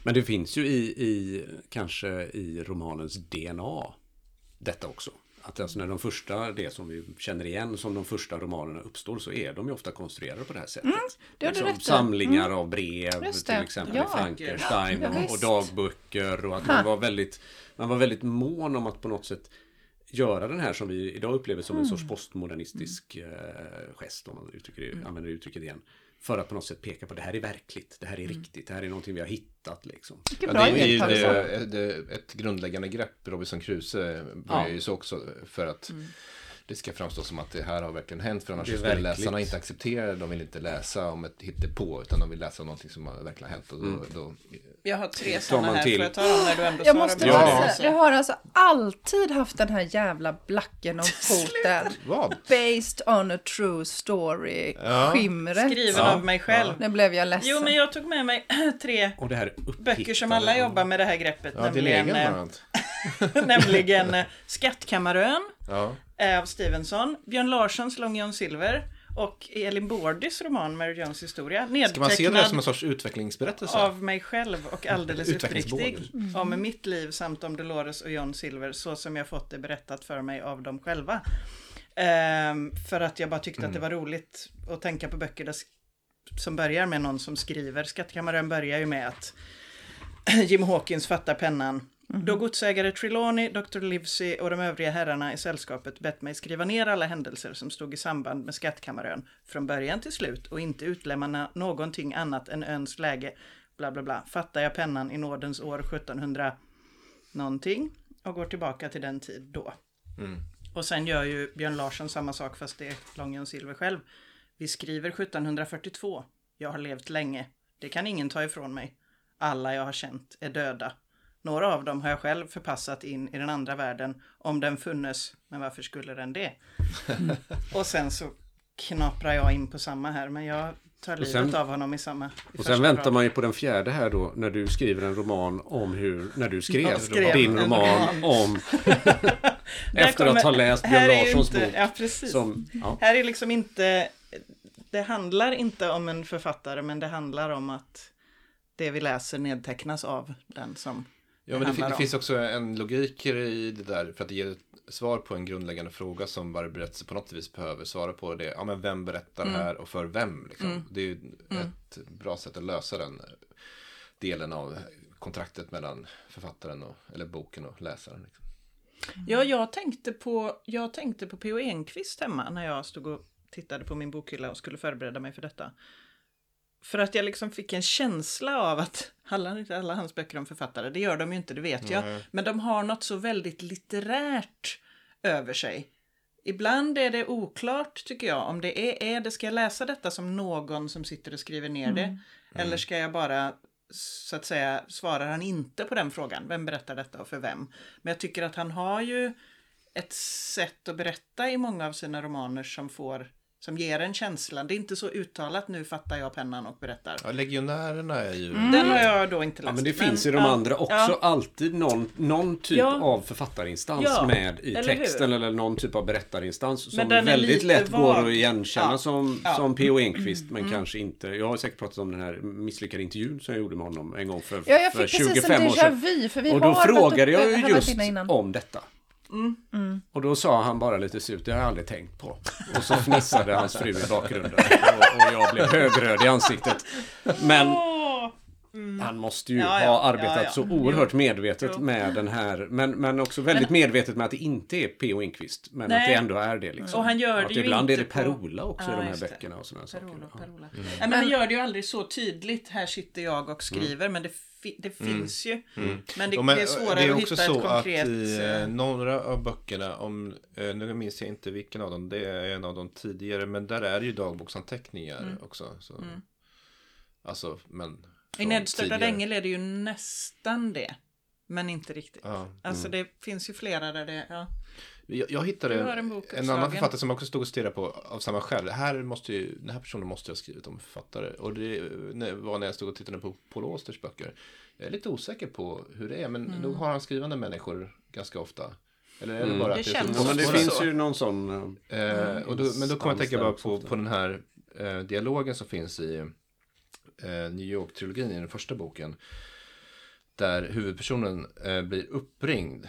Men det finns ju i, i kanske i romanens DNA detta också. Att alltså när de första, det som vi känner igen som de första romanerna uppstår så är de ju ofta konstruerade på det här sättet. Mm, det har du rätt samlingar av brev till exempel Ja. Frankenstein Ja, och, och dagböcker och att man var, väldigt, man var väldigt mån om att på något sätt göra den här som vi idag upplever som en Mm. sorts postmodernistisk eh, gest om man uttrycker det, använder uttrycket igen. För att på något sätt peka på det här är verkligt, det här är riktigt, det här är någonting vi har hittat liksom. Ja, det är ju det, det, ett grundläggande grepp. Robinson Crusoe börjar Ja. ju så också för att det ska framstå som att det här har verkligen hänt. För annars skulle läsarna inte acceptera det. De vill inte läsa om ett hittepå utan de vill läsa om någonting som har verkligen hänt. Och då, då, Jag har tre sådana här, till. får jag ta dem när du ändå Jag måste bara säga, jag har alltså alltid haft den här jävla blacken om foten. vad? Based on a true story. Ja. Skimret. Skriven Ja, av mig själv. Nu blev jag ledsen. Jo, men jag tog med mig tre Och det här böcker som alla jobbar med det här greppet. Ja, din nämligen, eh, nämligen eh, Skattkammarön Ja. eh, av Stevenson, Björn Larssons Long John Silver och Elin Bordys roman Mary Jones historia. Ska man se det som en sorts utvecklingsberättelse? av mig själv och alldeles Utvecklingsbåge. uppriktig om mitt liv samt om Dolores och John Silver så som jag fått det berättat för mig av dem själva. Ehm, för att jag bara tyckte att det var roligt att tänka på böcker där, som börjar med någon som skriver. Skattkammaren börjar ju med att Jim Hawkins fattar pennan. Då godsägare Trelawney, Dr. Livesey och de övriga herrarna i sällskapet bett mig skriva ner alla händelser som stod i samband med Skattkammarön från början till slut och inte utlämna någonting annat än öns läge, bla bla bla, fattar jag pennan i nådens år 1700 någonting och går tillbaka till den tid då. Och sen gör ju Björn Larsson samma sak fast det är Long John Silver själv. Vi skriver 1742. Jag har levt länge. Det kan ingen ta ifrån mig. Alla jag har känt är döda. Några av dem har jag själv förpassat in i den andra världen om den funnes. Men varför skulle den det? Och sen så knaprar jag in på samma här men jag tar livet sen- av honom i samma. I Och sen väntar rad. man ju på den fjärde här då när du skriver en roman om hur, när du skrev, skrev din roman roman. om efter att ha kommer- läst Björn Larssons inte- bok. Ja, precis. Som, ja. Här är liksom inte, det handlar inte om en författare men det handlar om att det vi läser nedtecknas av den som Ja, men det, det finns också en logik i det där för att det ger ett svar på en grundläggande fråga som varje berättelse på något vis behöver svara på. Det ja, men vem berättar Mm. det här och för vem? Liksom. Det är ju ett bra sätt att lösa den delen av kontraktet mellan författaren och, eller boken och läsaren. Liksom. Ja, jag tänkte på, jag tänkte på P.O. Enquist hemma när jag stod och tittade på min bokhylla och skulle förbereda mig för detta. För att jag liksom fick en känsla av att, inte alla hans böcker om författare? Det gör de ju inte, det vet jag. Nej. Men de har något så väldigt litterärt över sig. Ibland är det oklart, tycker jag, om det är, är det, ska jag läsa detta som någon som sitter och skriver ner det? Eller ska jag bara, så att säga, svarar han inte på den frågan? Vem berättar detta och för vem? Men jag tycker att han har ju ett sätt att berätta i många av sina romaner som får som ger en känsla. Det är inte så uttalat nu fattar jag pennan och berättar. Ja, legionärerna är ju... Den har jag då inte läst. Ja, men det finns i de ja, andra också ja. alltid någon, någon typ Ja. av författarinstans Ja, med i eller hur? texten eller någon typ av berättarinstans som väldigt lätt går vag. att igenkänna Ja. som, Ja. Mm. som P.O. Enquist men kanske inte. Jag har säkert pratat om den här misslyckade intervjun som jag gjorde med honom en gång för, Ja, jag för fick precis 25 en år sedan. vu, för vi Och då frågade jag ju just om detta. Mm. Och då sa han bara lite surt, det har jag aldrig tänkt på. Och så fnissade hans fru i bakgrunden. Och, och jag blev högröd i ansiktet. Men Åh! han måste ju Ja, ja, ha arbetat ja, ja. så oerhört medvetet Jo. med den här. Men, men också väldigt medvetet med att det inte är P.O. Enquist. Men Nej. att det ändå är det. Liksom. Och han gör att det ju ibland är inte det på- Per-Ola också i Ja, de här det. böckerna och saker. Perola, Ja. Perola. Men han gör det ju aldrig så tydligt. Här sitter jag och skriver. Men det det finns ju. Mm. Men det, men det är svårare det är att också hitta så ett konkret... att i eh, eh, några av böckerna, om, eh, nu minns jag inte vilken av dem, det är en av de tidigare, men där är det ju dagboksanteckningar Mm. också. Så. Alltså, men... I tidigare. ängel är det ju nästan det. Men inte riktigt. Ja. Alltså det finns ju flera där det, ja. Jag, jag hittade en, en annan författare som också stod och stirrade på av samma skäl. Det här måste ju, den här personen måste jag ha skrivit om författare. Och det var när jag stod och tittade på Paul Austers böcker. Jag är lite osäker på hur det är, men Mm. nog har han skrivande människor ganska ofta. Eller är det Mm. bara Det att det, känns så men det så. finns ju någon sån... eh, Eh, och då, men då kommer jag tänka bara på, på den här eh, dialogen som finns i eh, New York-trilogin i den första boken. Där huvudpersonen eh, blir uppringd.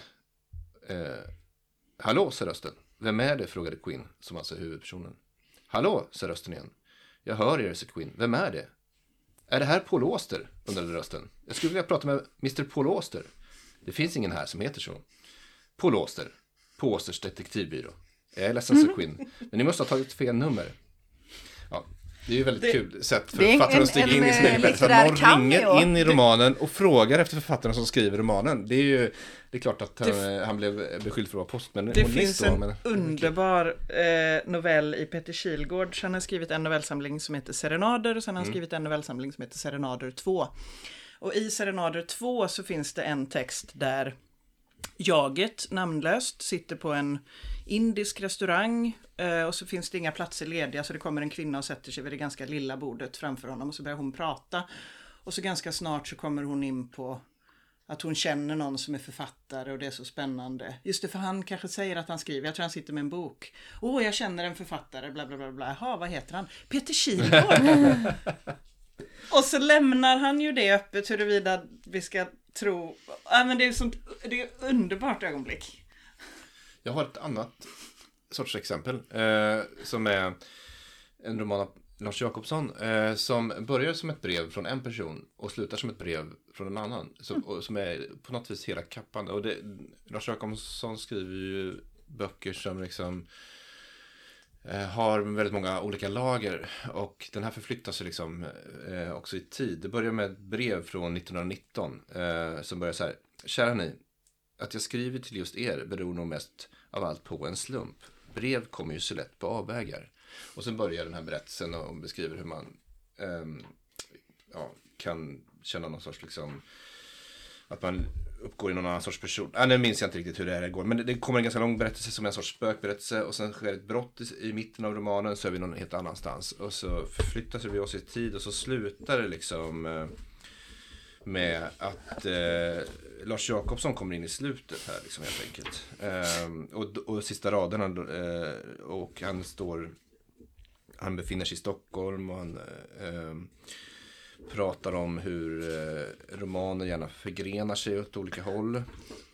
Hallå, sa rösten. Vem är det? frågade Quinn, som alltså är huvudpersonen. Hallå, sa rösten igen. Jag hör er, sa Quinn. Vem är det? Är det här Paul Auster? undrade rösten. Jag skulle vilja prata med Mr Paul Auster. Det finns ingen här som heter så. Paul Auster. På Austers detektivbyrå. Jag är ledsen, sa Quinn. Men ni måste ha tagit fel nummer. Ja, det är ju väldigt Det- kul sätt för författaren att stiga in i sin en egen berättelse. Någon ringer in i romanen och frågar efter författaren som skriver romanen. Det är ju, det är klart att han, han blev beskylld för att vara postman. Det finns en underbar eh, novell i Peter Kilgård. Han har skrivit en novellsamling som heter Serenader och sen har han skrivit en novellsamling som heter Serenader 2. Och i Serenader 2 så finns det en text där jaget, namnlöst, sitter på en indisk restaurang eh, och så finns det inga platser lediga så det kommer en kvinna och sätter sig vid det ganska lilla bordet framför honom och så börjar hon prata. Och så ganska snart så kommer hon in på att hon känner någon som är författare och det är så spännande. Just det, för han kanske säger att han skriver, jag tror han sitter med en bok. Åh, jag känner en författare, bla bla bla bla. Jaha, vad heter han? Peter Kilgård! och så lämnar han ju det öppet huruvida vi ska tro... Ja, men det är sånt, det är ett underbart ögonblick. Jag har ett annat sorts exempel. Eh, som är en roman av Lars Jakobsson. Eh, som börjar som ett brev från en person och slutar som ett brev från en annan. Så, och, som är på något vis hela kappan. Och det, Lars Jakobsson skriver ju böcker som liksom Eh, har väldigt många olika lager och den här förflyttar sig liksom eh, också i tid. Det börjar med ett brev från 1919 eh, som börjar så här. Kära ni, att jag skriver till just er beror nog mest av allt på en slump. Brev kommer ju så lätt på avvägar. Och sen börjar den här berättelsen och beskriver hur man eh, ja, kan känna någon sorts liksom att man uppgår i någon annan sorts person. Ah, nu minns jag inte riktigt hur det här går. Men det, det kommer en ganska lång berättelse som är en sorts spökberättelse. Och sen sker ett brott i, i mitten av romanen så är vi någon helt annanstans. Och så förflyttas vi oss i tid och så slutar det liksom eh, med att eh, Lars Jakobsson kommer in i slutet här liksom helt enkelt. Eh, och, och sista raderna eh, och han står han befinner sig i Stockholm och han eh, pratar om hur eh, romanen gärna förgrenar sig åt olika håll.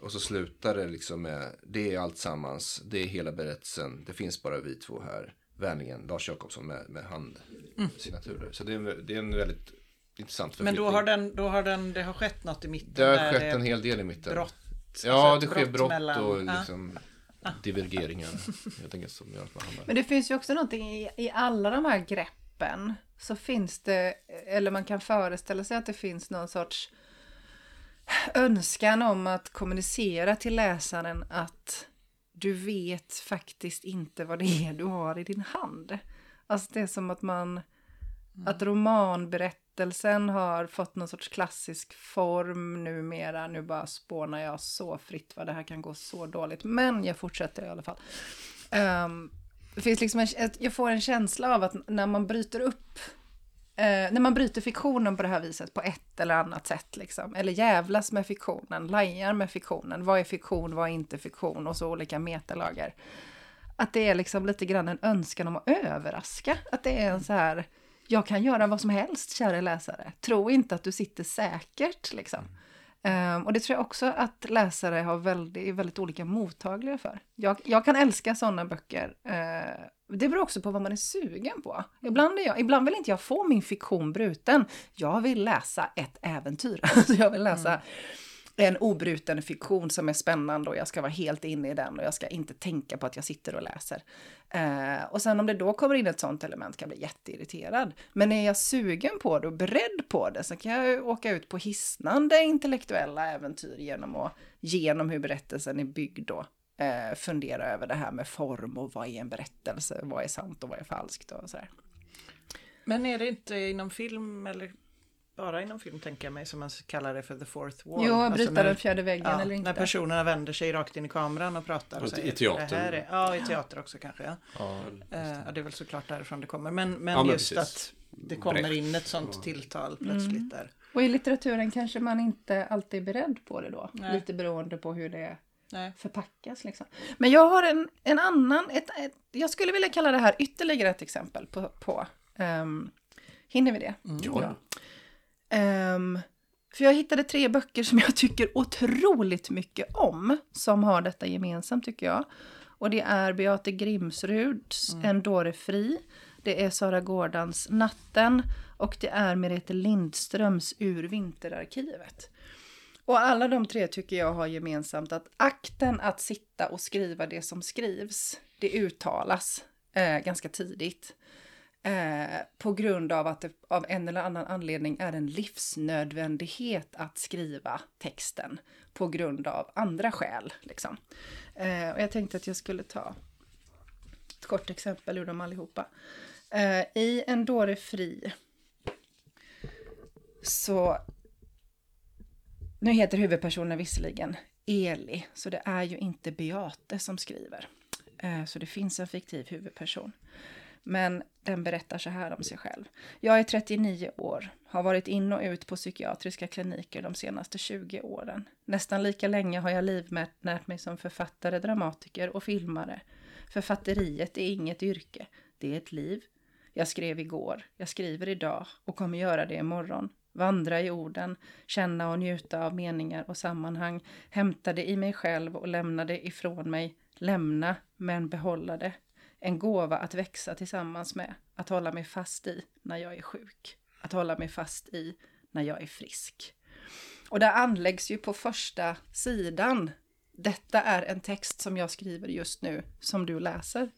Och så slutar det liksom med, det är allt sammans, det är hela berättelsen, det finns bara vi två här. Vänligen Lars Jakobsson med, med handsignaturer. Så det är, en- det är en väldigt intressant Men då förflyttning. har, den, då har den, det har skett något i mitten. Det har där skett det en hel del i mitten. brott. Ja, alltså det ett sker brott mellan- och liksom divergeringar. Helt enkelt som gör att man hamnar. Men det finns ju också någonting i, i alla de här greppen. Så finns det, eller man kan föreställa sig att det finns någon sorts önskan om att kommunicera till läsaren att du vet faktiskt inte vad det är du har i din hand. Alltså det är som att man, att romanberättelsen har fått någon sorts klassisk form numera. Nu bara spånar jag så fritt vad det här kan gå så dåligt. Men jag fortsätter i alla fall. Ehm, det finns liksom en, jag får en känsla av att när man bryter upp eh, när man bryter fiktionen på det här viset på ett eller annat sätt liksom, eller jävlas med fiktionen, lajar med fiktionen, vad är fiktion, vad är inte fiktion och så olika metalager. Att det är liksom lite grann en önskan om att överraska, att det är en så här, jag kan göra vad som helst, kära läsare. Tro inte att du sitter säkert, liksom. Um, och det tror jag också att läsare har väldigt, är väldigt olika mottagliga för. Jag, jag kan älska sådana böcker. Uh, det beror också på vad man är sugen på. Ibland, är jag, ibland vill inte jag få min fiktion bruten. Jag vill läsa ett äventyr. Alltså jag vill läsa mm en obruten fiktion som är spännande och jag ska vara helt inne i den och jag ska inte tänka på att jag sitter och läser. Eh, och sen om det då kommer in ett sånt element kan jag bli jätteirriterad. Men är jag sugen på det och beredd på det så kan jag åka ut på hisnande intellektuella äventyr genom, att, genom hur berättelsen är byggd då. Eh, fundera över det här med form och vad är en berättelse, vad är sant och vad är falskt och sådär. Men är det inte inom film eller bara inom film tänker jag mig som man kallar det för the fourth wall. Jo, Alltså bryta när- den fjärde väggen Ja, eller inte. när personerna vänder sig rakt in i kameran och pratar. Och i säger. Det här är, ja, i teater också kanske. Ja. Ja. Eh, ja, det är väl såklart därifrån det kommer. Men, men, Ja, men just precis. att det kommer in ett sånt tilltal plötsligt Mm. där. Och i litteraturen kanske man inte alltid är beredd på det då. Nej. Lite beroende på hur det Nej. förpackas liksom. Men jag har en, en annan, ett, ett, jag skulle vilja kalla det här ytterligare ett exempel på, på um, hinner vi det? Ja. Ehm, för jag hittade tre böcker som jag tycker otroligt mycket om, som har detta gemensamt tycker jag. Och det är Beate Grimsruds En dåre fri, det är Sara Gårdans Natten och det är Merete Lindströms Ur vinterarkivet. Och alla de tre tycker jag har gemensamt att akten att sitta och skriva det som skrivs, det uttalas eh, ganska tidigt. Eh, på grund av att det av en eller annan anledning är en livsnödvändighet att skriva texten på grund av andra skäl. Liksom. Eh, och jag tänkte att jag skulle ta ett kort exempel ur dem allihopa. Eh, I En dåre fri så nu heter huvudpersonen visserligen Eli, så det är ju inte Beate som skriver. Eh, Så det finns en fiktiv huvudperson. Men den berättar så här om sig själv. Jag är 39 år, har varit in och ut på psykiatriska kliniker de senaste 20 åren. Nästan lika länge har jag livnärt mig som författare, dramatiker och filmare. Författeriet är inget yrke, det är ett liv. Jag skrev igår, jag skriver idag och kommer göra det imorgon. Vandra i orden, känna och njuta av meningar och sammanhang, hämta det i mig själv och lämna det ifrån mig, lämna men behålla det. En gåva att växa tillsammans med, att hålla mig fast i när jag är sjuk, att hålla mig fast i när jag är frisk. Och där anläggs ju på första sidan. Detta är en text som jag skriver just nu, som du läser.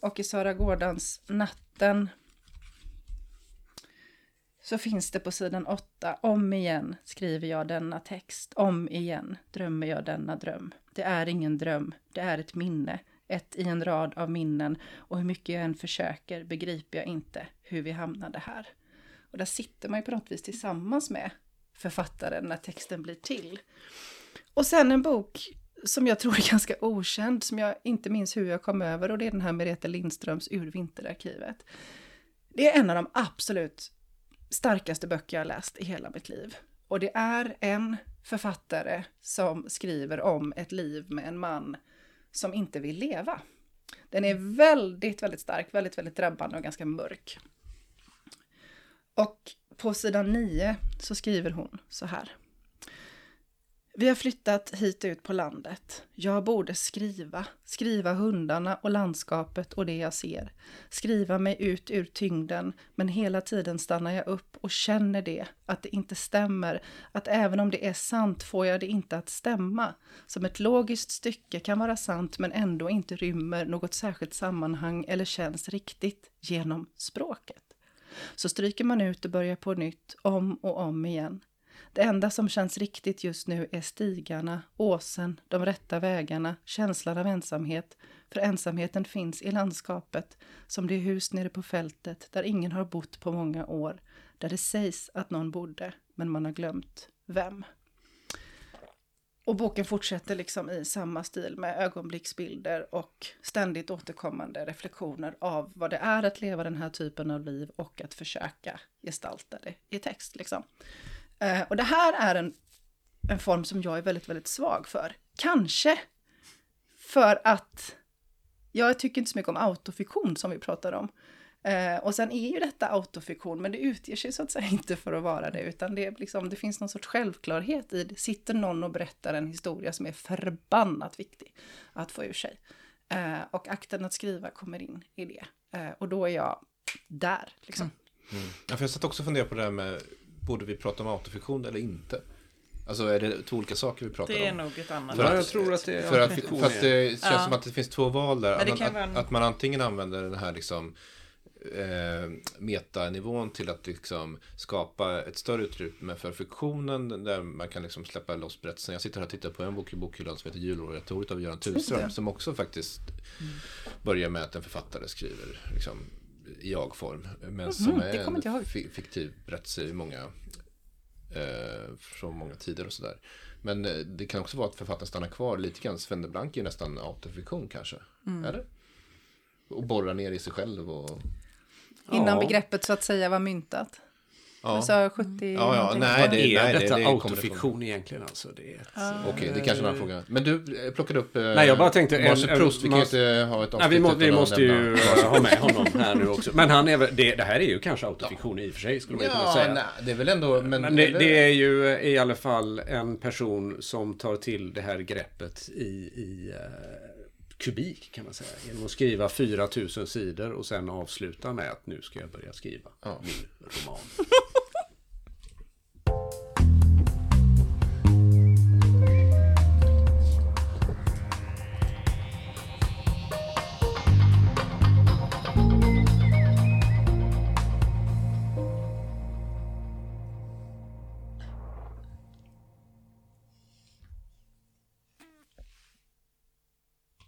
Och i Sara Gårdans Natten så finns det på sidan 8, om igen skriver jag denna text, om igen drömmer jag denna dröm. Det är ingen dröm, det är ett minne, ett i en rad av minnen och hur mycket jag än försöker begriper jag inte hur vi hamnade här. Och där sitter man ju på något vis tillsammans med författaren när texten blir till. Och sen en bok som jag tror är ganska okänd, som jag inte minns hur jag kom över och det är den här Merete Lindströms Ur vinterarkivet. Det är en av de absolut starkaste böcker jag har läst i hela mitt liv. Och det är en författare som skriver om ett liv med en man som inte vill leva. Den är väldigt, väldigt stark, väldigt, väldigt drabbande och ganska mörk. Och på sidan 9 så skriver hon så här. Vi har flyttat hit ut på landet. Jag borde skriva, skriva hundarna och landskapet och det jag ser. Skriva mig ut ur tyngden, men hela tiden stannar jag upp och känner det, att det inte stämmer, att även om det är sant får jag det inte att stämma. Som ett logiskt stycke kan vara sant men ändå inte rymmer något särskilt sammanhang eller känns riktigt genom språket. Så stryker man ut och börjar på nytt, om och om igen. Det enda som känns riktigt just nu är stigarna, åsen, de rätta vägarna, känslan av ensamhet. För ensamheten finns i landskapet, som det hus nere på fältet där ingen har bott på många år. Där det sägs att någon bodde, men man har glömt vem. Och boken fortsätter liksom i samma stil med ögonblicksbilder och ständigt återkommande reflektioner av vad det är att leva den här typen av liv och att försöka gestalta det i text. Liksom. Eh, och det här är en, en form som jag är väldigt, väldigt svag för. Kanske för att jag tycker inte så mycket om autofiktion som vi pratade om. Eh, och sen är ju detta autofiktion, men det utger sig så att säga inte för att vara det, utan det, är liksom, det finns någon sorts självklarhet i det. Sitter någon och berättar en historia som är förbannat viktig att få ur sig. Eh, och akten att skriva kommer in i det. Eh, och då är jag där, liksom. Mm. Mm. Ja, för jag satt också och funderade på det här med, borde vi prata om autofiktion eller inte? Alltså är det två olika saker vi pratar Det är om? nog ett annat. För Ja, att- jag tror att det är För att, för att det känns Ja. som att det finns två val där. Ja, att, vara en- att man antingen använder den här liksom eh, metanivån till att liksom skapa ett större utrymme för fiktionen där man kan liksom släppa loss berättelsen. Jag sitter här och tittar på en bok i bokhyllan som heter Juloratoriet av Göran Tunström som också faktiskt börjar med att en författare skriver liksom, i jag-form. Men som Mhm, är inte jag en fiktiv berättelse i många eh, från många tider och sådär. Men eh, det kan också vara att författaren stannar kvar lite grann. Sven de Blanc är nästan autofiktion kanske. Mm. Eller? Och borrar ner i sig själv och... Innan Ja. begreppet så att säga var myntat. Ja, Alltså 70 Ja, ja, nej, det- är nej, det- detta det kommer autofiktion egentligen alltså? Det är ett, okej, det är kanske är en annan fråga. Men du eh, plockade upp... Eh, Nej, jag bara tänkte en- Marcel en- Proust, vi kan Mas- inte ha ett Nej, vi, må, vi måste ju eh, ha med honom här nu också. Men han är det, det här är ju kanske autofiktion i och för sig, skulle man ju kunna Ja, säga. nej, det är väl ändå... Men, Men det, det är ju i alla fall en person som tar till det här greppet i, i eh, kubik kan man säga. Genom att skriva 4000 sidor och sen avsluta med att nu ska jag börja skriva Ja. min roman.